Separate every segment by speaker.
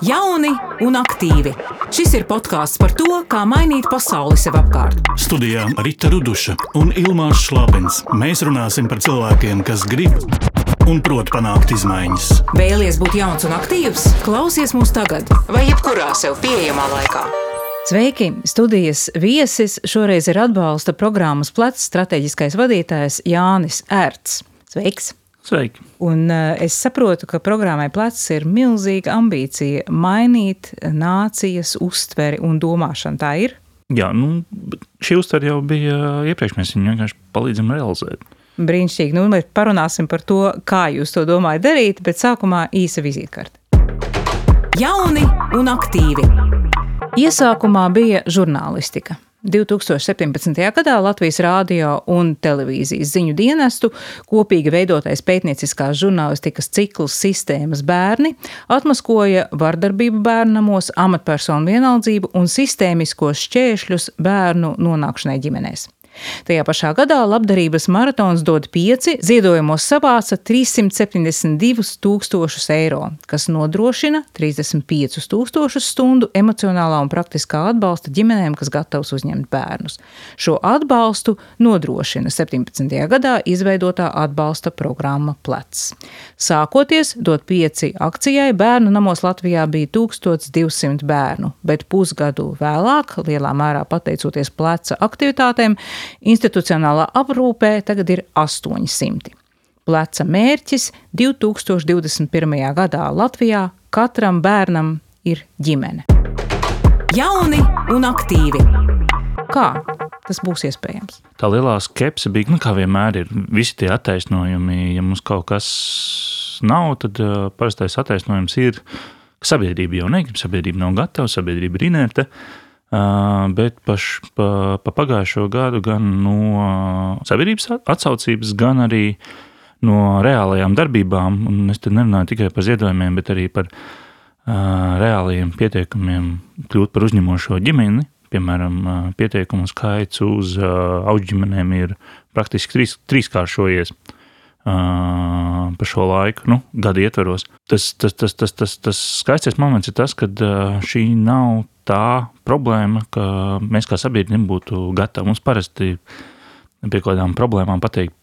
Speaker 1: Jauni un aktīvi. Šis ir podkāsts par to, kā mainīt pasauli sev apkārt.
Speaker 2: Studijā Rīta Ruduša un Ilmāns Šlapins. Mēs runāsim par cilvēkiem, kas grib un prot panākt izmaiņas.
Speaker 1: Vēlies būt jauns un aktīvs? Klausies mūs tagad, vai jebkurā sev pieejamā laikā.
Speaker 3: Sveiki! Studijas viesis šoreiz ir atbalsta programmas plecs strateģiskais vadītājs Jānis Ērts. Sveiks!
Speaker 4: Sveiki!
Speaker 3: Un uh, es saprotu, ka programmai plecs ir milzīga ambīcija mainīt nācijas uztveri un domāšanu. Tā ir?
Speaker 4: Jā, nu, šī uztvere jau bija iepriekš, mēs viņu vienkārši palīdzam realizēt.
Speaker 3: Brīnišķīgi. Nu, mēs parunāsim par to, kā jūs to domājat darīt, bet sākumā īsa vizītkarte.
Speaker 1: Jauni un aktīvi!
Speaker 3: Iesākumā bija žurnālistika. 2017. gadā Latvijas Rādio un televīzijas ziņu dienestu kopīgi veidotais pētnieciskās žurnālistikas cikls Sistēmas bērni atmaskoja vardarbību bērnamos, amatpersonu vienaldzību un sistēmiskos šķēršļus bērnu nonākšanai ģimenēs. Tajā pašā gadā labdarības maratons dod pieci, ziedojumos savāca 372 tūkstošus eiro, kas nodrošina 35 tūkstošus stundu emocionālā un praktiskā atbalsta ģimenēm, kas gatavs uzņemt bērnus. Šo atbalstu nodrošina 17. gadā izveidotā atbalsta programma Plecs. Sākoties dot pieci akcijai, bērnu namos Latvijā bija 1200 bērnu, bet pusgadu vēlāk, lielā mērā pateicoties pleca aktivitātēm, Institucionālā aprūpē tagad ir 800. Pleca mērķis 2021. gadā Latvijā katram bērnam ir ģimene.
Speaker 1: Jauni un aktīvi!
Speaker 3: Kā tas būs iespējams?
Speaker 4: Tā lielā skepse bija, nu, kā vienmēr ir visi tie attaisnojumi. Ja mums kaut kas nav, tad uh, parastais attaisnojums ir, ka sabiedrība jau negrib, sabiedrība nav gatava, sabiedrība ir inerta. Uh, Bet paš, pa, pa pagājušo gadu gan no sabiedrības atsaucības, gan arī no reālajām darbībām, un es te nerunāju tikai par ziedojumiem, bet arī par uh, reālajiem pieteikumiem kļūt par uzņemošo ģimeni. Piemēram, pieteikumu skaits uz uh, augšģimenēm ir praktiski trīs, trīskāršojies. Uh, pa šo laiku, nu, gada ietvaros. Tas, tas, tas, tas, tas, tas skaistais moments ir tas, ka uh, šī nav tā problēma, ka mēs kā sabiedrība nebūtu gatavi. Mums parasti pie kādām problēmām pateikt,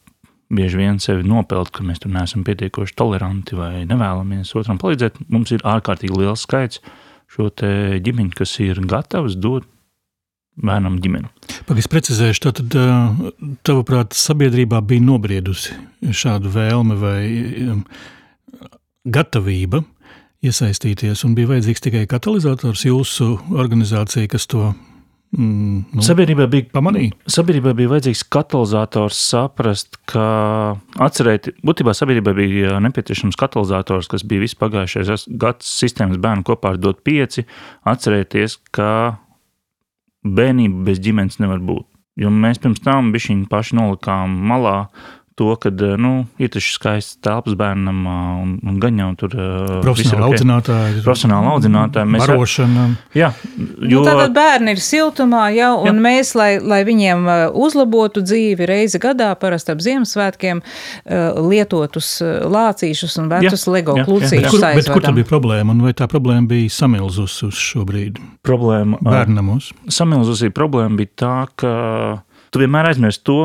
Speaker 4: bieži vien sevi nopelt, ka mēs tur neesam pietiekoši toleranti vai nevēlamies otram palīdzēt. Mums ir ārkārtīgi liels skaits šo ģimeņu, kas ir gatavs dot bērnam ģimeni.
Speaker 2: Pagaidzi, precizēšu, tātad, tavuprāt, sabiedrībā bija nobriedusi šāda vēlme vai gatavība iesaistīties, un bija vajadzīgs tikai katalizators jūsu organizācija, kas to
Speaker 4: mm, nu, sabiedrībai bija
Speaker 2: pamanīja.
Speaker 4: Sabiedrībai bija vajadzīgs katalizators saprast, ka atcerēt, būtībā sabiedrībai bija nepieciešams katalizators, kas bija viss pagājušais gads sistēmas bērnu kopā ar dot pieci, atcerēties, ka bērnība bez ģimenes nevar būt. Jo mēs pirms tam bišķiņi paši nolikām malā to, ka eh, nu, ir taču skaists telpas bērnam, un, un gan jau tur
Speaker 2: eh, profesionāli okay. audzinātāji.
Speaker 4: Profesionāli audzinātāji.
Speaker 2: Mēs barošana.
Speaker 3: Jā, nu, jo... nu, tātad bērni ir siltumā jau, un jā. mēs, lai, lai viņiem eh, uzlabotu dzīvi reizi gadā, parasti ap Ziemassvētkiem, lietotus lācīšus un vecus jā, Lego klucīšus
Speaker 2: kur, bet kur tad bija problēma, un vai tā problēma bija samilzus uz šo brīdi?
Speaker 4: Problēma.
Speaker 2: Bērnamos.
Speaker 4: Samilzusī problēma bija tā, ka Tu vienmēr aizmirsti to,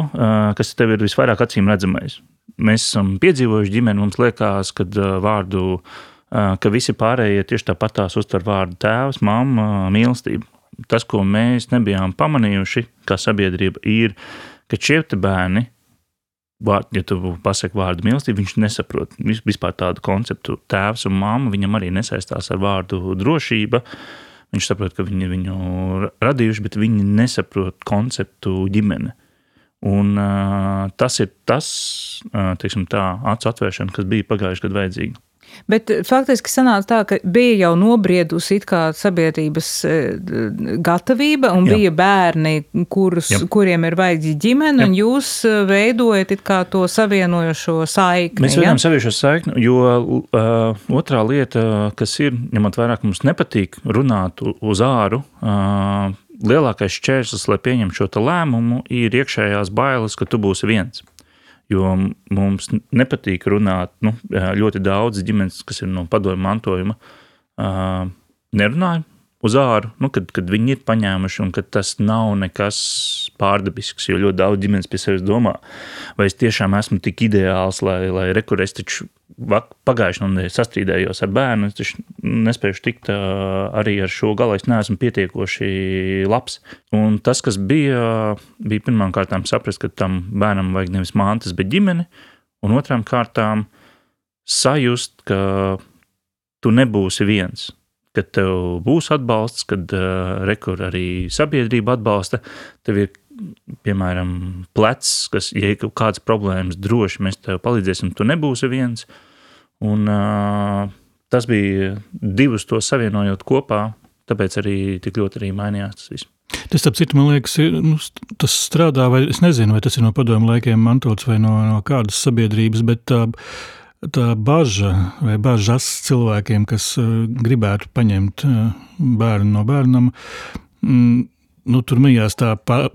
Speaker 4: kas tev ir visvairāk acīm redzamais. Mēs esam piedzīvojuši ģimeni, mums liekas, ka vārdu, ka visi pārējie tieši tāpatās uztver vārdu tēvs, mamma, mīlestība. Tas, ko mēs nebijām pamanījuši, kā sabiedrība, ir, ka šie bērni, ja tu pasaki vārdu mīlestība, viņš nesaprot vispār tādu konceptu. Tēvs un mamma viņam arī nesaistās ar vārdu drošība. Uh, Viņš saprot, ka viņi ir viņu radījuši, bet viņi nesaprot konceptu ģimene. Un, uh, tas ir tas, uh, teiksim, tā acu atvēršana, kas bija pagājušajā gadā vajadzīga.
Speaker 3: Bet eh, faktiski sanāca tā, ka bija jau nobriedusi sabiedrības eh, gatavība, un Jā. bija bērni, kurus, Jā. kuriem ir vajadzīga ģimene, Jā. un jūs eh, veidojat to savienojošo saikni.
Speaker 4: Mēs veidojam savienojošo saikni, jo uh, otrā lieta, kas ir, ņemot vērā, ka mums nepatīk runāt uz āru. Uh, Lielākais šķērslis, lai pieņemtu šo lēmumu, ir iekšējās bailes, ka tu būsi viens. Jo mums nepatīk runāt, nu, ļoti daudz ģimenes, kas ir no padomju mantojuma, nerunāja uz āru, nu, kad, kad viņi ir paņēmuši, un ka tas nav nekas pārdabisks. Jo ļoti daudz ģimenes pie sevis domā, vai es tiešām esmu tik ideāls, lai, lai rekurēs taču pagājušajā nedēļā sastrīdējos ar bērnu. Es taču nespēju tikt arī ar šo galu. Es neesmu pietiekoši labs. Un tas, kas bija, bija pirmām kārtām saprast, ka tam bērnam vajag nevis mantas, bet ģimeni, un otrām kārtām sajust, ka tu nebūsi viens kad tev būs atbalsts, kad uh, rekur arī sabiedrība atbalsta, tev ir piemēram plecs, kas, ja ir kādas problēmas, droši mēs tev palīdzēsim, tu nebūsi viens. Un, uh, tas bija divus to savienojot kopā, tāpēc arī tik ļoti arī mainījās tas viss.
Speaker 2: Tas, ap citu, man liekas, ir, nu, tas strādā, vai es nezinu, vai tas ir no padomu laikiem mantots vai no, no kādas sabiedrības, bet uh, tā bažas vai bažas cilvēkiem, kas uh, gribētu paņemt uh, bērnu no bērnam. Mm, nu, tur mijās tā, pa,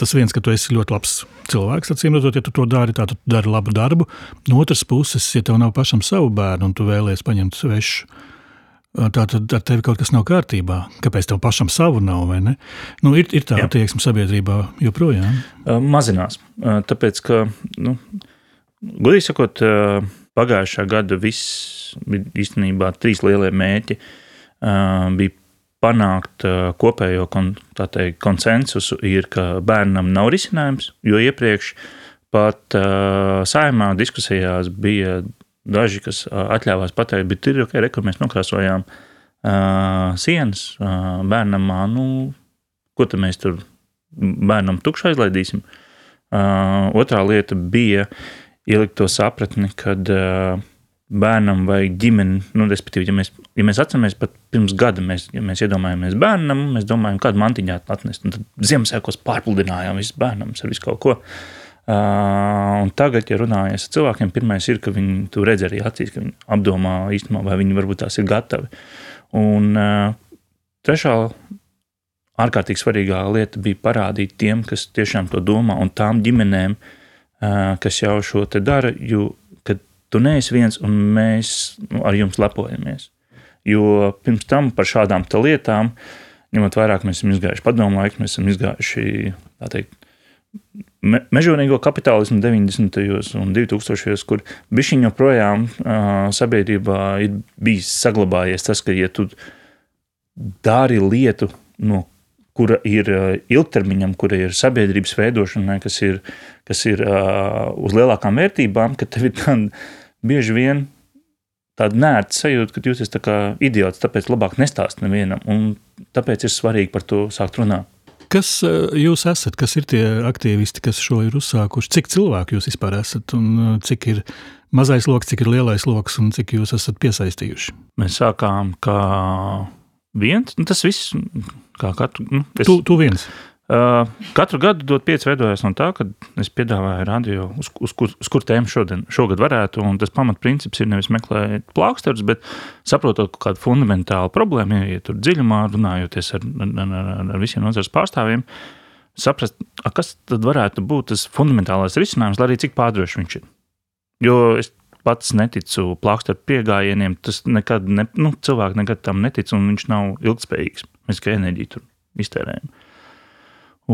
Speaker 2: tas viens, ka tu esi ļoti labs cilvēks. Acīm redzot, ja tu to dari, tad tu dari labu darbu. No otras puses, ja tev nav pašam savu bērnu un tu vēlies paņemt svešu, uh, tad ar tevi kaut kas nav kārtībā. Kāpēc tev pašam savu nav? Nu, ir, ir tā attieksme sabiedrībā joprojām.
Speaker 4: Mazinās. Tāpēc, ka, nu, godīgi sakot, pagājušā gada viss īstenībā trīs lielie mērķi. Uh, bija panākt uh, kopējo kon, teikt, konsensusu, ir, ka bērnam nav risinājums, jo iepriekš pat uh, saimā diskusijās bija daži, kas atļāvās pateikt, bet ir ok, re, kur mēs nokrāsojām uh, sienas uh, bērnamā, nu, ko tad mēs tur bērnam tukšu aizlaidīsim. Uh, otrā lieta bija uh, ielikt to sapratni, kad uh, bērnam vajag ģimeni. Nu, respektīvi, ja mēs, ja mēs atceramies, pat pirms gada mēs, ja mēs iedomājamies bērnam, mēs domājam, kādu mantiņu atnest. Tad Ziemassvētkos pārpludinājām visu bērnam ar visu kaut ko. Uh, un tagad, ja runājas ar cilvēkiem, pirmais ir, ka viņi to redz arī acīs, ka viņi apdomā īstenībā, vai viņi varbūt tās ir gatavi. Un uh, trešā ārkārtīgi svarīgā lieta bija parādīt tiem, kas tiešām to domā, un tām ģimenēm, uh, kas jau šo te dara, jo kad tu neesi viens un mēs nu, ar jums lepojamies. Jo pirms tam par šādām lietām, ņemot vairāk, mēs esam izgājuši padomu laiku, mēs esam izgājuši teikt, me, mežonīgo kapitālismu 90. un 2000. kur bišķiņ joprojām uh, sabiedrībā ir bijis saglabājies tas, ka, ja tu dari lietu, no kura ir ilgtermiņam, kura ir sabiedrības veidošanai, kas ir, kas ir uh, uz lielākām vērtībām, ka tev ir tāda bieži vien tāda nērta sajūta, ka jūs esat idiots, tāpēc labāk nestāst nevienam. Un tāpēc ir svarīgi par to sākt runāt.
Speaker 2: Kas jūs esat, kas ir tie aktīvisti, kas šo ir uzsākuši? Cik cilvēku jūs vispār esat un cik ir mazais lokus, cik ir lielais lokus un cik jūs esat piesaistījuši?
Speaker 4: Mēs sākām kā viens, nu tas viss Kā katru, nu,
Speaker 2: es, tu, tu viens.
Speaker 4: Uh, katru gadu dot pieci veidojās no tā, ka es piedāvāju radio, uz, uz, kur, uz kur tēmu šodien, šogad varētu. Un tas pamatprincips ir nevis meklēt plāksterus, bet saprotot kādu fundamentālu problēmu, ja tur dziļumā runājoties ar, ar, ar, ar visiem nozares pārstāvjiem, saprast, kas tad varētu būt tas fundamentālais risinājums, lai arī cik pārdrošs viņš ir. Jo es pats neticu plāksteru piegājieniem, tas nekad, ne, nu, cilvēki nekad tam netic, un viņš nav ilgspējīgs. Mēs kā enerģiju tur iztērējam.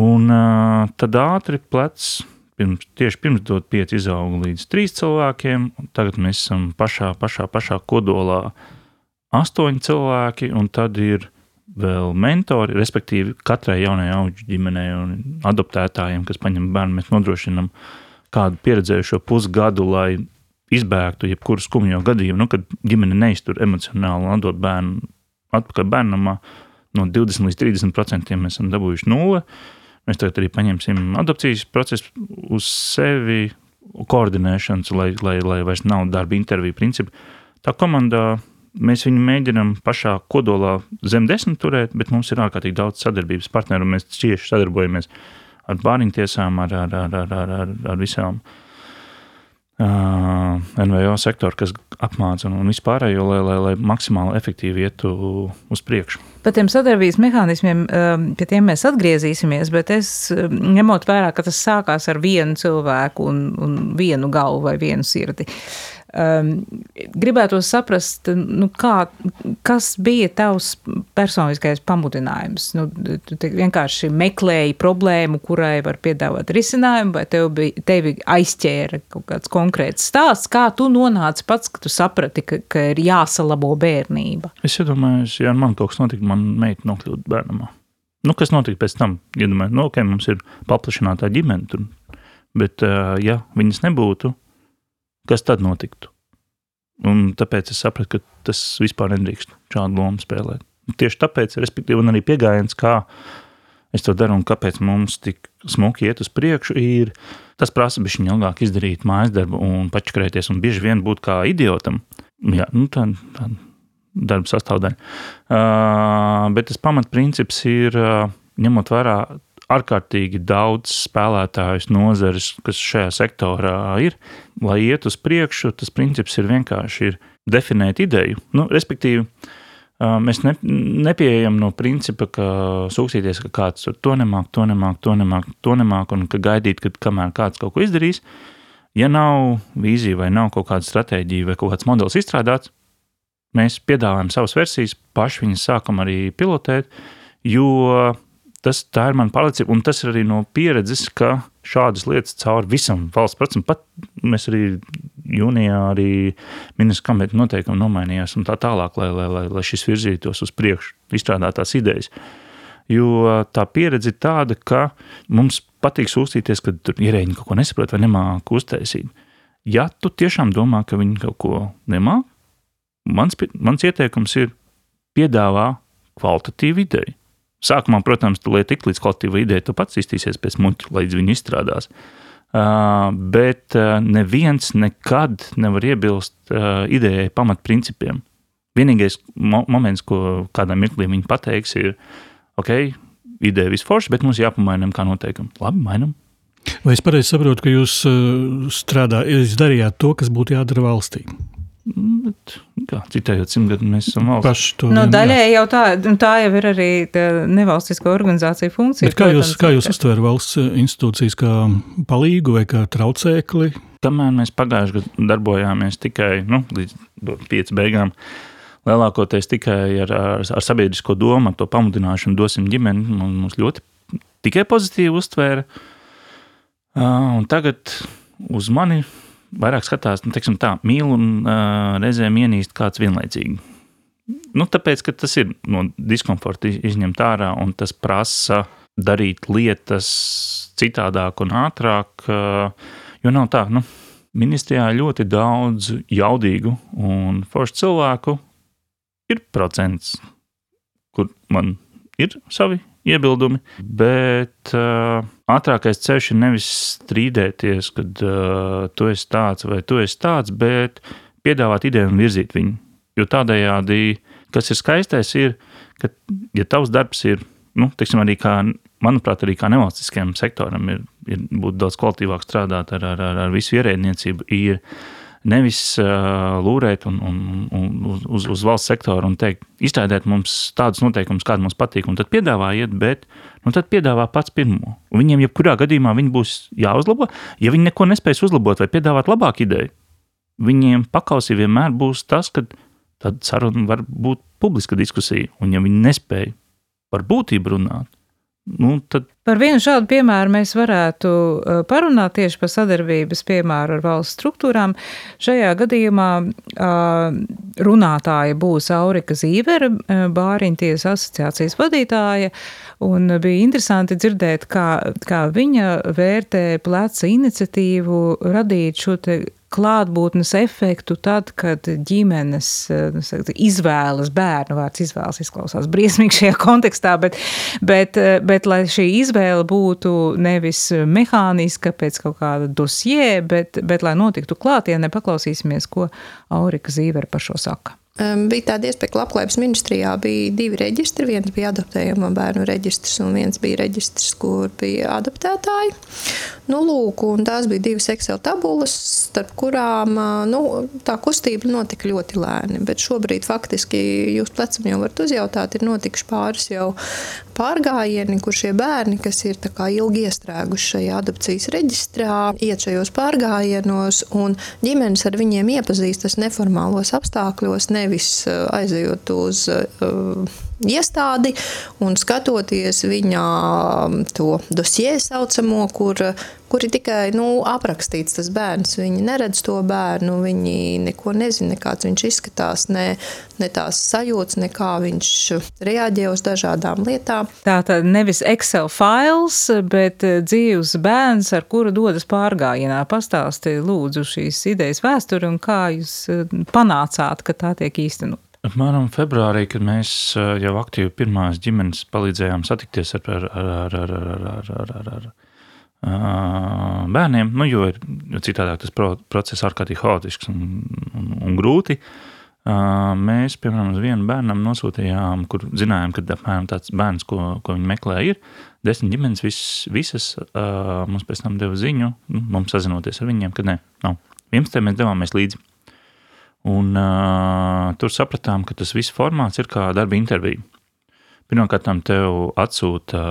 Speaker 4: Un uh, tad ātri plecs, pirms, tieši pirms dot pieci izauga līdz trīs cilvēkiem, tagad mēs esam pašā, pašā, pašā kodolā astoņi cilvēki, un tad ir vēl mentori, respektīvi katrai jaunajai auģu ģimenei un adoptētājiem, kas paņem bērnu, mēs nodrošinam kādu pieredzējušo pusgadu, lai izbēgtu jebkuru skumjo gadījumu, nu, kad ģimene neiztur emocionāli un atdod bērnu atpakaļ bērnamā. Uh, no 20 līdz 30 procentiem mēs esam dabūjuši nulle. Mēs tagad arī paņemsim adopcijas procesu uz sevi, koordinēšanas, lai, lai, lai vairs nav darba interviju principi. Tā komandā mēs viņu mēģinām pašā kodolā zem desmit turēt, bet mums ir ārkārtīgi daudz sadarbības partneru. Mēs cieši sadarbojamies ar bāriņtiesām, ar, ar, ar, ar, ar, ar, ar visām uh, NVO sektoru, kas apmāca un, vispārējo, lai, lai, lai maksimāli efektīvi ietu uz priekšu.
Speaker 3: Par tiem sadarbības mehānismiem, pie tiem mēs atgriezīsimies, bet es ņemot vērā, ka tas sākās ar vienu cilvēku un, un vienu galvu vai vienu sirdi. Um, gribētu saprast, nu, kā, kas bija tavs personiskais pamudinājums. Nu, tu vienkārši meklēji problēmu, kurai var piedāvāt risinājumu, vai tev bija, tevi aizķēra kaut kāds konkrēts stāsts, kā tu nonāci pats, ka tu saprati, ka, ka ir jāsalabo bērnība.
Speaker 4: Es iedomājos, ja man kaut kas notika, man meita nokļūst bērnamā. Nu, kas notika pēc tam? Iedomājos, nu, ok, mums ir paplašinātā ģimene, tur, bet, uh, ja viņas nebūtu, kas tad notiktu? Un tāpēc es sapratu, ka tas vispār nedrīkst šādu lomu spēlēt. Tieši tāpēc, respektīvi, arī pieejams, kā es to daru un kāpēc mums tik smuki iet uz priekšu, ir tas prasa bišķiņu ilgāk izdarīt mājas darbu un pačakrēties un bieži vien būt kā idiotam. Jā, nu tā, tā darba sastāvdaļa. Uh, bet tas pamatprincips ir, uh, ņemot vērā ārkārtīgi daudz spēlētājus, nozares, kas šajā sektorā ir. Lai iet uz priekšu, tas princips ir vienkārši ir definēt ideju. Nu, respektīvi, mēs ne, nepieejam no principa, ka sūkstīties, ka kāds to nemāk, to nemāk, to nemāk, to nemāk, un ka gaidīt, kad kamēr kāds kaut ko izdarīs. Ja nav vīzija vai nav kaut kāda stratēģija vai kaut kāds modelis izstrādāts, mēs piedāvājam savas versijas, paši viņas sākam arī pilotēt, jo tas ir man palicis, un tas ir arī no pieredzes, ka šādas lietas cauri visam valsts procesam, pat mēs arī jūnijā arī ministrs kabineta noteikumi nomainījās un tā tālāk, lai, lai, lai, lai šis virzītos uz priekšu, izstrādātās idejas. Jo tā pieredze ir tāda, ka mums patīk sūstīties, kad ierēģi kaut ko nesaprot vai nemāku uztaisīt. Ja tu tiešām domā, ka viņi kaut ko nemāku, mans, mans ieteikums ir piedāvā kvalitatīvu ideju. Sākumā, protams, tu, lai tik līdz kvalitīvai idejai, tu pats iztīsies pēc muļķa, līdz viņi izstrādās. Uh, bet uh, neviens nekad nevar iebilst uh, idejai pamatprincipiem. Vienīgais mo moments, ko kādā mirklī viņi pateiks, ir, ok, ideja visforša, bet mums jāpamainām kā noteikumi. Labi, mainām.
Speaker 2: Vai es pareizi saprotu, ka jūs strādājat, jūs darījāt to, kas būtu jādara valstī?
Speaker 4: Bet, kā citējot simtgadu, mēs esam valsts.
Speaker 3: No, nu, daļai jau tā, tā jau ir arī nevalstisko organizāciju funkcija.
Speaker 2: Bet kā protams, jūs, kā jūs uztverat valsts institūcijas kā palīgu vai kā traucēkli?
Speaker 4: Kamēr mēs pagājušajā gadā darbojāmies tikai nu, līdz pieciem beigām, lielākoties tikai ar, ar, ar sabiedrisko domu, ar to pamudināšanu, dosim ģimeni, mums ļoti tikai pozitīvi uztvēra. Un tagad uz mani vairāk skatās, nu, teiksim, tā, mīl un uh, reizēm ienīst kāds vienlaicīgi. Nu, tāpēc, ka tas ir no diskomforta izņemt ārā un tas prasa darīt lietas citādāk un ātrāk, uh, jo nav tā, nu, ministrijā ļoti daudz jaudīgu un foršu cilvēku ir procents, kur man ir savi iebildumi, bet uh, ātrākais ceļš ir nevis strīdēties, kad uh, tu esi tāds vai tu esi tāds, bet piedāvāt ideju un virzīt viņu. Jo tādējādi, kas ir skaistais, ir, ka, ja tavs darbs ir, nu, teiksim, arī kā, manuprāt, arī kā nevalstiskajam sektoram ir, ir būt daudz kvalitīvāk strādāt ar, ar, ar, ar visu ierēdniecību, ir nevis uh, lūrēt un, un, un uz, uz valsts sektoru un teikt, izstrādāt mums tādus noteikumus, kādi mums patīk, un tad piedāvājiet, bet nu, tad piedāvā pats pirmo. Un viņiem, jebkurā gadījumā, viņi būs jāuzlabo. Ja viņi neko nespēs uzlabot vai piedāvāt labāku ideju, viņiem pakausī vienmēr būs tas, ka tad saruna var būt publiska diskusija, un ja viņi nespēja par būtību runāt, Nu, tad...
Speaker 3: Par vienu šādu piemēru mēs varētu uh, parunāt tieši par sadarbības piemēru ar valsts struktūrām. Šajā gadījumā uh, runātāja būs Aurika Zīvera, uh, Bāriņties asociācijas vadītāja, un bija interesanti dzirdēt, kā, kā viņa vērtē pleca iniciatīvu radīt šo te klātbūtnes efektu tad, kad ģimenes nu, saka, izvēlas bērnu, vārds izvēles izklausās briesmīgi šajā kontekstā, bet, bet, bet lai šī izvēle būtu nevis mehāniska pēc kaut kāda dosie, bet, bet lai notiktu klātienē, paklausīsimies, ko Aurika Zīvera par šo saka.
Speaker 5: Um, bija tāda iespēja, ka Labklājības ministrijā bija divi reģistri. Viens bija adaptējama bērnu reģistrs, un viens bija reģistrs, kur bija adaptētāji. Nu, lūk, tās bija divas Excel tabulas, starp kurām nu, tā kustība notika ļoti lēni. Bet šobrīd faktiski jūs plecam jau varat uzjautāt, ir notikuši pāris jau pārgājieni, kur šie bērni, kas ir ilgi iestrēguši šajā adopcijas reģistrā, iet šajos pārgājienos, un ģimenes ar viņiem iepazīstas neformālos apstākļos. Ne nevis eh, aizejot uz uh, iestādi un skatoties viņa mm, to dosie saucamo, kur, kur ir tikai nu, aprakstīts tas bērns. Viņi neredz to bērnu, viņi neko nezina, kāds viņš izskatās, ne, ne tās sajūtas, ne kā viņš reaģē uz dažādām lietām.
Speaker 3: Tā tad nevis Excel fails, bet eh, dzīves bērns, ar kuru dodas pārgājienā. Pastāstiet, lūdzu, šīs idejas vēsturi un kā jūs eh, panācāt, ka tā tiek īstenot.
Speaker 4: Apmēram februārī, kad mēs eh, jau aktīvi pirmās ģimenes palīdzējām satikties ar, ar, ar, ar, ar, ar, ar, ar, ar, ar bērniem, nu, jo ir citādāk tas process ārkārtīgi haotisks un, un, un grūti. Mēs, piemēram, uz vienu bērnam nosūtījām, kur zinājām, ka apmēram tāds bērns, ko, ko viņi meklē, ir desmit ģimenes, vis, visas mums pēc tam deva ziņu, nu, mums sazinoties ar viņiem, ka nē, nav. 11. mēs devāmies līdzi. Un, uh, tur sapratām, ka tas viss formāts ir kā darba intervija. Pirmkārt, tev atsūta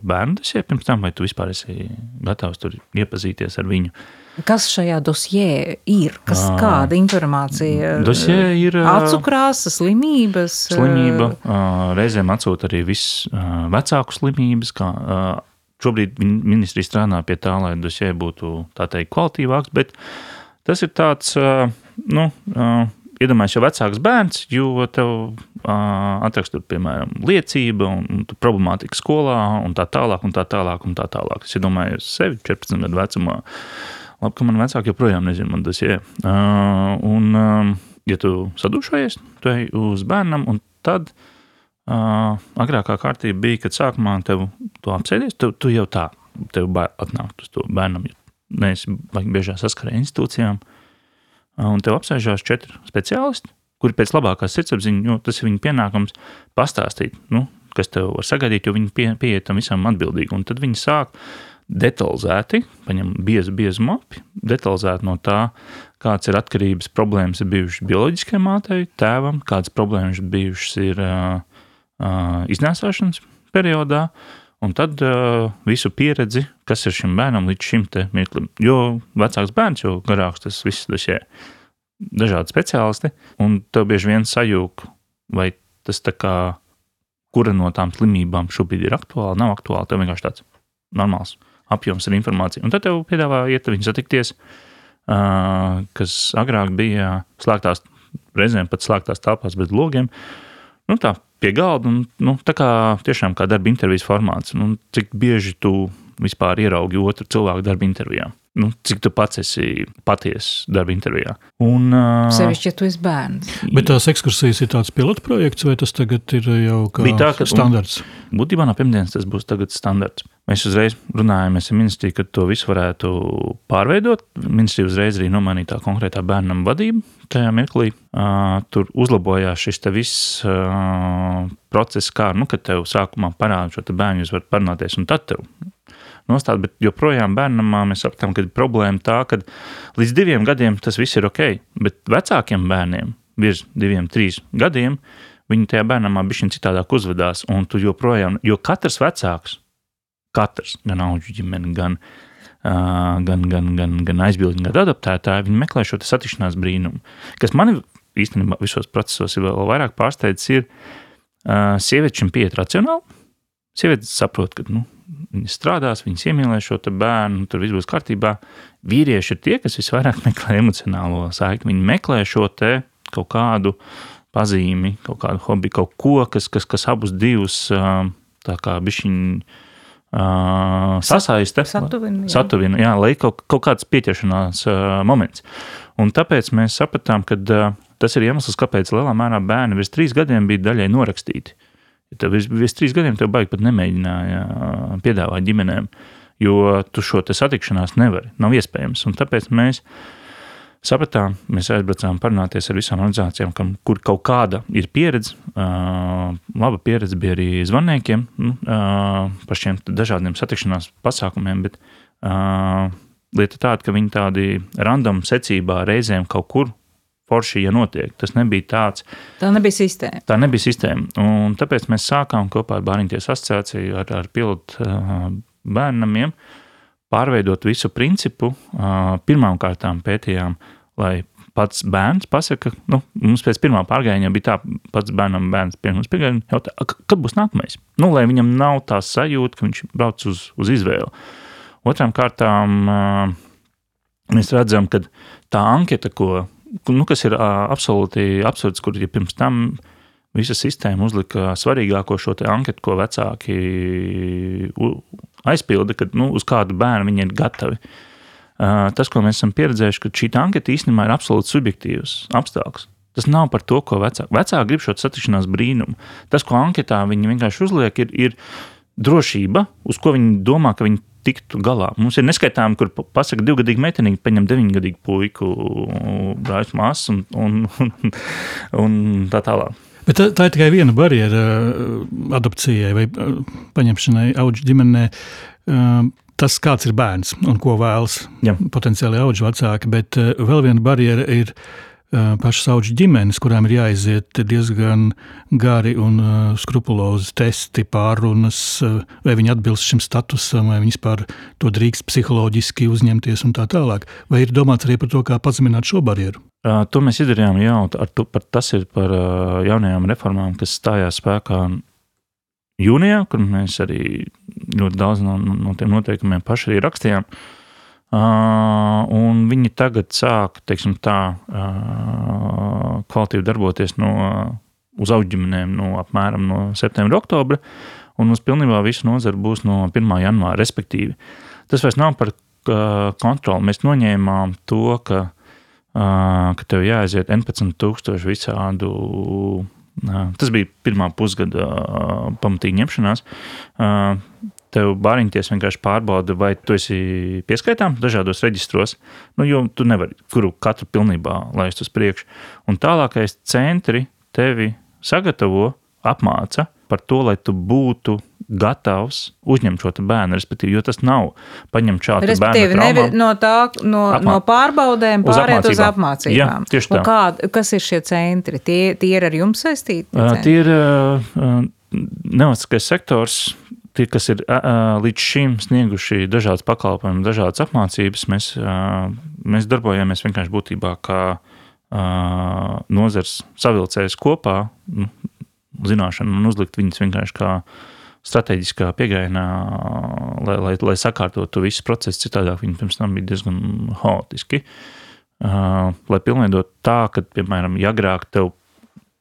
Speaker 4: bērnu dosie pirms tam, vai tu vispār esi gatavs tur iepazīties ar viņu.
Speaker 3: Kas šajā dosjē ir? Kas, à, kāda informācija?
Speaker 4: Dosjē ir
Speaker 3: acu krāsa, slimības.
Speaker 4: Slimība, reizēm atsūta arī viss vecāku slimības. Kā, šobrīd ministrija strādā pie tā, lai dosjē būtu tā teikt kvalitīvāks, bet tas ir tāds nu, uh, iedomājieties, jau vecāks bērns, jo tev uh, atrakstur, piemēram, liecība un, un problemātika skolā un tā tālāk, un tā tālāk, un tā tālāk. Es iedomājos sevi 14 gadu vecumā. Labi, ka man vecāki joprojām nezina, man tas ir. Uh, un, uh, ja tu sadušojies, tu ej uz bērnam, un tad uh, agrākā kārtība bija, kad sākumā tev to apsēdies, tu, tu jau tā, tev atnākt uz to bērnam, jo neesi biežā saskarē institūcijām. Uh, un tev apsēžās četri speciālisti, kuri pēc labākās sirdsapziņas, jo tas ir viņu pienākums pastāstīt, nu, kas tev var sagaidīt, jo viņi pie, pieiet tam visam atbildīgi. Un tad viņi sāk detalizēti, paņem biezu, biezu mapi, detalizēti no tā, kādas ir atkarības problēmas ir bijušas bioloģiskajai mātei, tēvam, kādas problēmas bijušas ir uh, uh, iznēsāšanas periodā, un tad uh, visu pieredzi, kas ir šim bērnam līdz šim mirklim. Jo vecāks bērns, jo garāks tas viss ir dažādi speciālisti, un tev bieži vien sajūta, vai tas tā kā kura no tām slimībām šobrīd ir aktuāla, nav aktuāla. Tev vienkārši tāds normāls apjoms ar informāciju. Un tad tev piedāvā iet viņu satikties, uh, kas agrāk bija slēgtās, reizēm pat slēgtās telpās bez logiem. Nu, tā pie galda. Un, nu, tā kā tiešām kā darba intervijas formāts. Nu, cik bieži tu vispār ieraugi otru cilvēku darba intervijā? Nu, cik tu pats esi patiesa darba intervijā? Un, uh,
Speaker 3: Sevišķi, ja tu esi bērns.
Speaker 2: Bet tās ekskursijas ir tāds pilotprojekts, vai tas tagad ir jau tā, ka, standarts?
Speaker 4: Un, būtībā no pirmdienas tas būs tagad standarts. Mēs uzreiz runājāmies ar ministriju, ka to visu varētu pārveidot. Ministrija uzreiz arī nomainīja tā konkrētā bērnam vadību. Tajā mirklī uh, tur uzlabojās šis viss uh, process, kā nu, tev sākumā parāda šo bērnu, jūs varat parunāties, un tad tev nostāt. Bet joprojām bērnam mēs sapratām, ka problēma tā, ka līdz diviem gadiem tas viss ir ok, bet vecākiem bērniem virs diviem, trīs gadiem viņi tajā bērnamā bija citādāk uzvedās. Un tu joprojām, jo katrs vecāks katrs, gan augu ģimene, gan, uh, gan, gan, gan, gan aizbildņi, gan adaptētāji, viņi meklē šo satikšanās brīnumu. Kas man īstenībā visos procesos ir vēl vairāk pārsteidzis, ir uh, sieviete šim pieiet racionāli. Sieviete saprot, ka nu, viņas strādās, viņas iemīlēs šo bērnu, tur viss būs kārtībā. Vīrieši ir tie, kas visvairāk meklē emocionālo saikni. Viņi meklē šo kaut kādu pazīmi, kaut kādu hobiju, kaut ko, kas, kas, kas abus divus tā kā bišķiņu uh, sasaiste,
Speaker 3: satuvina,
Speaker 4: satuvina jā, lai kaut, kaut kāds pieķeršanās uh, moments. Un tāpēc mēs sapratām, ka uh, tas ir iemesls, kāpēc lielā mērā bērni virs trīs gadiem bija daļai norakstīti. Ja tev virs, virs trīs gadiem tev baigi pat nemēģināja piedāvāt ģimenēm, jo tu šo satikšanās nevari, nav iespējams. Un tāpēc mēs sapratām, mēs aizbraucām parunāties ar visām organizācijām, kam, kur kaut kāda ir pieredze. Uh, laba pieredze bija arī zvanniem nu, uh, par šiem dažādiem satikšanās pasākumiem, bet uh, lieta tāda, ka viņi tādi random secībā reizēm kaut kur forši, ja notiek. Tas nebija tāds.
Speaker 3: Tā nebija sistēma.
Speaker 4: Tā nebija sistēma. Un tāpēc mēs sākām kopā ar Bāriņties asociāciju ar, ar pilotu bērnamiem pārveidot visu principu. Pirmām kārtām pētījām lai pats bērns pasaka, nu, mums pēc pirmā pārgājiena bija tā, pats bērnam, bērns pirms pārgājiena jautā, kad būs nākamais? Nu, lai viņam nav tā sajūta, ka viņš brauc uz, uz izvēli. Otrām kārtām mēs redzam, ka tā anketa, ko, nu, kas ir absolūti absurds, kur ja pirms tam visa sistēma uzlika svarīgāko šo anketu, ko vecāki aizpilda, kad nu, uz kādu bērnu viņi ir gatavi. Tas, ko mēs esam pieredzējuši, ka šī anketa īstenībā ir absolūti subjektīvs apstākļus. Tas nav par to, ko vecāki. Vecāki grib šo satikšanās brīnumu. Tas, ko anketā viņi vienkārši uzliek, ir, ir drošība, uz ko viņi domā, ka viņi tiktu galā. Mums ir neskaitām, kur pasakā divgadīgi meitenīgi, paņem deviņgadīgu puiku, brāļus, māsas un, un, un, un tā tālāk.
Speaker 2: Bet tā, tā ir tikai viena barjera adopcijai vai paņemšanai auģu ģimenē tas, kāds ir bērns un ko vēlas Jā. potenciāli auga vecāki. Bet vēl viena barjera ir pašas auga ģimenes, kurām ir jāiziet diezgan gari un skrupulozi testi, pārunas, vai viņi atbilst šim statusam, vai viņi vispār to drīkst psiholoģiski uzņemties un tā tālāk. Vai ir domāts arī par to, kā pazemināt šo barjeru?
Speaker 4: To mēs izdarījām jau. To, tas ir par jaunajām reformām, kas stājās spēkā jūnijā, kur mēs arī ļoti daudz no, no tiem noteikumiem paši arī rakstījām. Uh, un viņi tagad sāk, teiksim, tā kvalitīvi darboties no, uz augļģimenēm no apmēram no septembra, oktobra, un mums pilnībā visu nozaru būs no 1. janvāra, respektīvi. Tas vairs nav par kontroli. Mēs noņēmām to, ka, ka tev jāaiziet 11,000 visādu Tas bija pirmā pusgada pamatīga ņemšanās. Tev bāriņties vienkārši pārbauda, vai tu esi pieskaitām dažādos reģistros, nu, jo tu nevari kuru katru pilnībā laist uz priekšu. Un tālākais centri tevi sagatavo, apmāca par to, lai tu būtu gatavs uzņemt šo bērnu, respektīvi, jo tas nav paņemt šādu bērnu.
Speaker 3: Nevi, no, tā, no, Apmā... no pārbaudēm pāriet uz apmācībām. Jā,
Speaker 4: tieši tā.
Speaker 3: Kā, kas ir šie centri? Tie, tie ir ar jums saistīti?
Speaker 4: Uh, tie ir uh, nevalstiskais sektors. Tie, kas ir uh, līdz šim snieguši dažādas pakalpojumus, dažādas apmācības, mēs, uh, mēs darbojamies vienkārši būtībā kā uh, nozars savilcējs kopā, nu, zināšanu un uzlikt viņus vienkārši kā strateģiskā pieejainā, lai, lai, lai sakārtotu visu procesu. Citādāk viņi pirms tam bija diezgan haotiski. Uh, lai pilnveidot tā, ka, piemēram, agrāk tev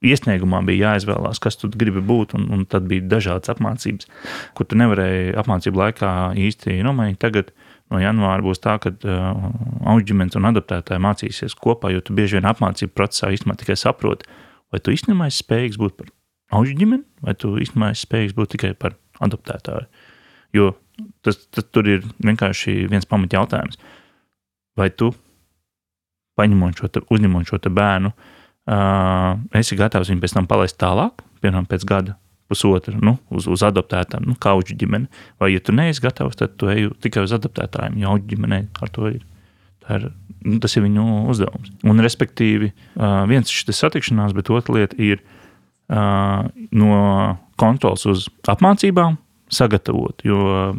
Speaker 4: iesniegumā bija jāizvēlās, kas tu gribi būt, un, un tad bija dažādas apmācības, kur tu nevarēji apmācību laikā īsti nomainīt. Tagad no janvāra būs tā, ka uh, augļģimenes un adaptētāji mācīsies kopā, jo tu bieži vien apmācību procesā īstenībā tikai saproti, vai tu īstenībā esi spējīgs būt par auģu ģimeni, vai tu īstenībā esi spējīgs būt tikai par adoptētāju. Jo tas, tas tur ir vienkārši viens pamat jautājums. Vai tu, paņemot šo, te, uzņemot šo bērnu, uh, esi gatavs viņu pēc tam palaist tālāk, piemēram, pēc gada, pusotra, nu, uz, uz adoptētām, nu, kā auģu ģimeni. Vai, ja tu neesi gatavs, tad tu ej tikai uz adoptētājiem, jo auģu ģimenei ar to ir. ir nu, tas ir viņu uzdevums. Un, respektīvi, viens ir šis satikšanās, bet otra lieta ir no kontrols uz apmācībām sagatavot. Jo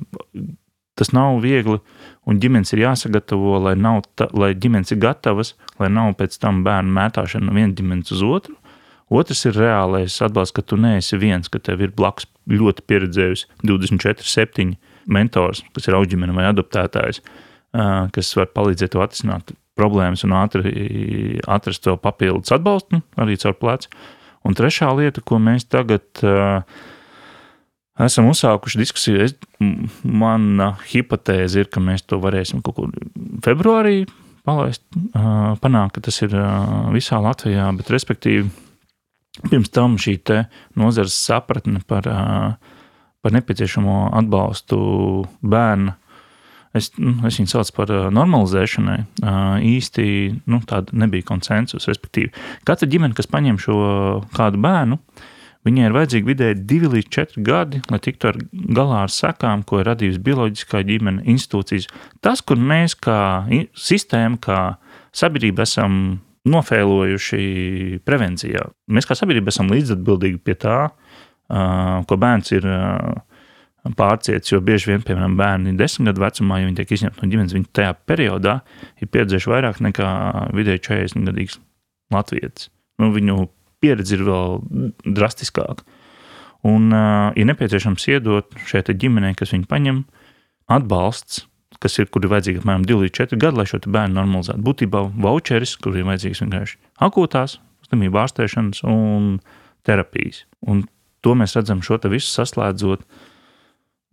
Speaker 4: tas nav viegli, un ģimenes ir jāsagatavo, lai, nav ta, lai ģimenes ir gatavas, lai nav pēc tam bērnu mētāšana no vienas ģimenes uz otru. Otrs ir reālais atbalsts, ka tu neesi viens, ka tev ir blakus ļoti pieredzējis 24, 7 mentors, kas ir auģimene vai adoptētājs, kas var palīdzēt tev atrisināt problēmas un ātri atrast to papildus atbalstu, arī caur plecu. Un trešā lieta, ko mēs tagad uh, esam uzsākuši diskusiju, es, mana hipotēze ir, ka mēs to varēsim kaut kur februārī palaist, uh, panākt, ka tas ir uh, visā Latvijā, bet respektīvi pirms tam šī nozares sapratne par, uh, par nepieciešamo atbalstu bērnu es, nu, es viņu saucu par normalizēšanai, īsti nu, tāda nebija konsensus. Respektīvi, katra ģimene, kas paņem šo kādu bērnu, Viņai ir vajadzīgi vidēji 2 līdz 4 gadi, lai tiktu ar galā ar sekām, ko ir radījusi bioloģiskā ģimene, institūcijas. Tas, kur mēs kā sistēma, kā sabiedrība esam nofēlojuši prevencijā. Mēs kā sabiedrība esam līdzatbildīgi pie tā, ko bērns ir pārcietis, jo bieži vien, piemēram, bērni desmit gadu vecumā, ja viņi tiek izņemti no ģimenes, viņi tajā periodā ir pieredzējuši vairāk nekā vidēji 40 gadīgs latvietis. Nu, viņu pieredze ir vēl drastiskāka. Un uh, ir nepieciešams iedot šai ģimenei, kas viņu paņem, atbalsts, kas ir, kur ir vajadzīgi apmēram 2 līdz 4 gadi, lai šo bērnu normalizētu. Būtībā voucheris, kur ir vajadzīgs vienkārši akūtās, slimību ārstēšanas un terapijas. Un to mēs redzam šo visu saslēdzot.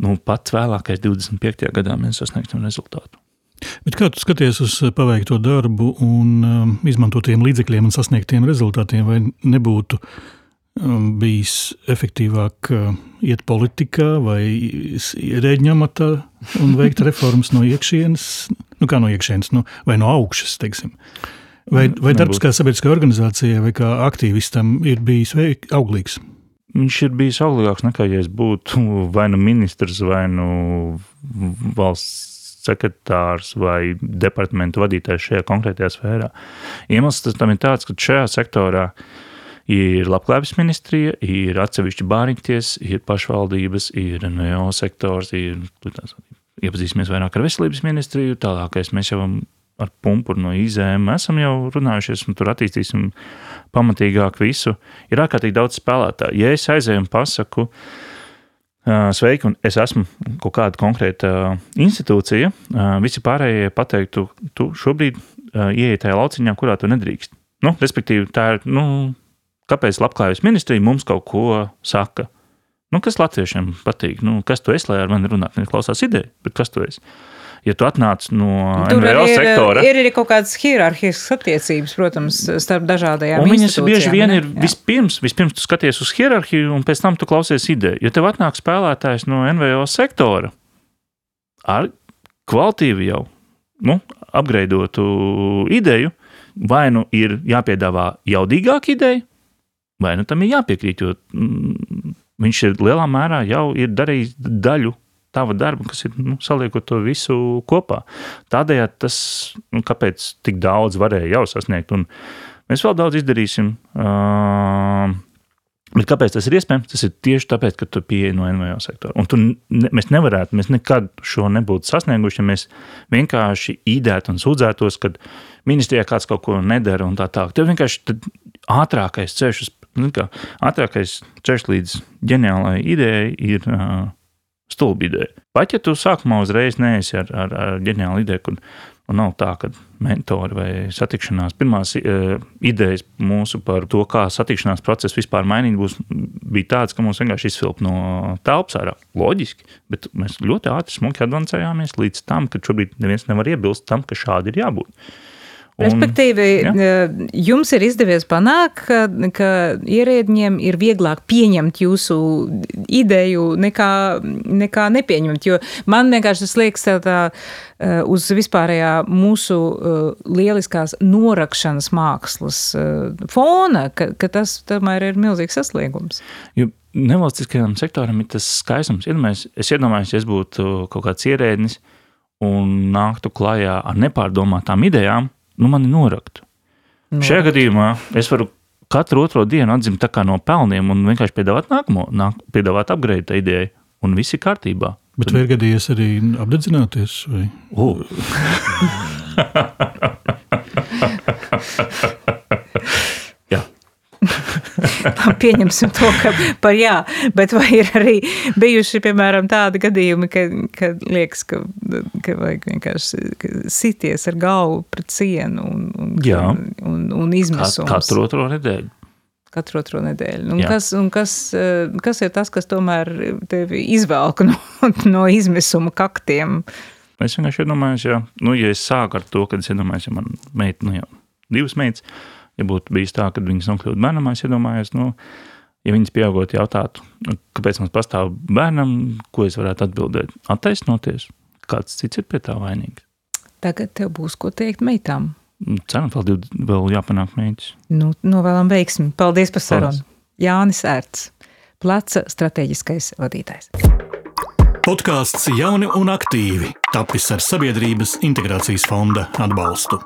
Speaker 4: Nu, pat vēlākais 25. gadā mēs sasniegsim rezultātu.
Speaker 2: Bet kā tu skaties uz paveikto darbu un um, izmantotiem līdzekļiem un sasniegtiem rezultātiem, vai nebūtu um, bijis efektīvāk uh, iet politikā vai ierēģņa amatā un veikt reformas no iekšienes, nu kā no iekšienes, nu, vai no augšas, teiksim? Vai, vai darbs kā sabiedriskā organizācijai vai kā aktīvistam ir bijis auglīgs?
Speaker 4: Viņš ir bijis auglīgāks nekā, ja es būtu vai nu ministrs, vai nu valsts sekretārs vai departamentu vadītājs šajā konkrētajā sfērā. Iemesls tam ir tāds, ka šajā sektorā ir labklājības ministrija, ir atsevišķi bāriņķties, ir pašvaldības, ir NVO sektors, ir iepazīsimies vairāk ar veselības ministriju, tālākais mēs jau ar pumpuru no IZM esam jau runājušies, un tur attīstīsim pamatīgāk visu. Ir ārkārtīgi daudz spēlētāju. Ja es aizēju un pasaku, uh, Sveiki, un es esmu kaut kāda konkrēta institūcija. Visi pārējie pateiktu, tu šobrīd ieej tajā lauciņā, kurā tu nedrīkst. Nu, respektīvi, tā ir, nu, kāpēc Labklājības ministrija mums kaut ko saka? Nu, kas latviešiem patīk? Nu, kas tu esi, lai ar mani runātu? Viņi klausās ideju, bet kas tu esi? Ja tu atnāc no Tur NVO
Speaker 3: ir,
Speaker 4: sektora.
Speaker 3: Ir arī kaut kādas hierarhiskas attiecības, protams, starp dažādajām
Speaker 4: un viņas bieži vien ir jā. vispirms, vispirms tu skaties uz hierarhiju, un pēc tam tu klausies ideju. Ja tev atnāk spēlētājs no NVO sektora ar kvalitīvu jau nu, apgreidotu ideju, vai nu ir jāpiedāvā jaudīgāka ideja, vai nu tam ir jāpiekrīt, jo mm, viņš ir lielā mērā jau ir darījis daļu tava darba, kas ir nu, saliekot to visu kopā. Tādējādi tas, nu, kāpēc tik daudz varēja jau sasniegt, un mēs vēl daudz izdarīsim. Uh, Bet kāpēc tas ir iespējams? Tas ir tieši tāpēc, ka tu pieeji no NVO sektora. Un tu, ne, mēs nevarētu, mēs nekad šo nebūtu sasnieguši, ja mēs vienkārši īdētu un sūdzētos, kad ministrijā kāds kaut ko nedara un tā tālāk. Tev vienkārši ātrākais ceļš, nu, kā, ātrākais ceļš līdz ģeniālai idejai ir uh, stulba ideja. Pat ja tu sākumā uzreiz neesi ar, ar, ar ģeniālu ideju, kur un nav tā, ka mentori vai satikšanās, pirmās uh, idejas mūsu par to, kā satikšanās procesu vispār mainīt, būs, bija tāds, ka mums vienkārši izfilp no telpas ārā. Loģiski, bet mēs ļoti ātri smuki advancējāmies līdz tam, ka šobrīd neviens nevar iebilst tam, ka šādi ir jābūt.
Speaker 3: Un, Respektīvi, ja? jums ir izdevies panākt, ka, ka ierēdņiem ir vieglāk pieņemt jūsu ideju nekā, nekā nepieņemt. Jo man vienkārši tas liekas tā, tā e, uz vispārējā mūsu e, lieliskās norakšanas mākslas fona, ka, ka tas tomēr ir milzīgs sasniegums.
Speaker 4: Jo nevalstiskajam sektoram ir tas skaistums. Iedomājies, es iedomājos, ja es būtu kaut kāds ierēdnis un nāktu klajā ar nepārdomātām idejām, nu, mani noraktu. No. Šajā gadījumā es varu katru otro dienu atzimt no pelniem un vienkārši piedāvāt nākamo, nāk, piedāvāt apgreidu ideju, un viss ir kārtībā.
Speaker 2: Bet vai ir gadījies arī apdedzināties? Vai?
Speaker 4: Uh.
Speaker 3: Pieņemsim to, ka par jā, bet vai ir arī bijuši, piemēram, tādi gadījumi, ka, ka liekas, ka, ka vajag vienkārši sities ar galvu pret sienu un, un,
Speaker 4: jā.
Speaker 3: un, un izmisums.
Speaker 4: Katru otro nedēļu.
Speaker 3: Katru otro nedēļu. Un kas, un kas, kas ir tas, kas tomēr tevi izvelk no, no izmisuma kaktiem?
Speaker 4: Es vienkārši iedomājos, ja, nu, ja es sāku ar to, kad es iedomājos, ja man meita, nu jau divas meitas, ja būtu bijis tā, ka viņas nokļūtu bērnam, es iedomājos, nu, ja viņas pieaugot jautātu, nu, kāpēc mums pastāv bērnam, ko es varētu atbildēt? Attaisnoties. kāds cits ir pie tā vainīgs.
Speaker 3: Tagad tev būs ko teikt meitām.
Speaker 4: Ceram, vēl, vēl jāpanāk mērķis.
Speaker 3: Nu, novēlam veiksmi. Paldies par sarunu. Jānis Ērts, pleca strateģiskais vadītājs.
Speaker 2: Podkāsts Jauni un aktīvi tapis ar Sabiedrības integrācijas fonda atbalstu.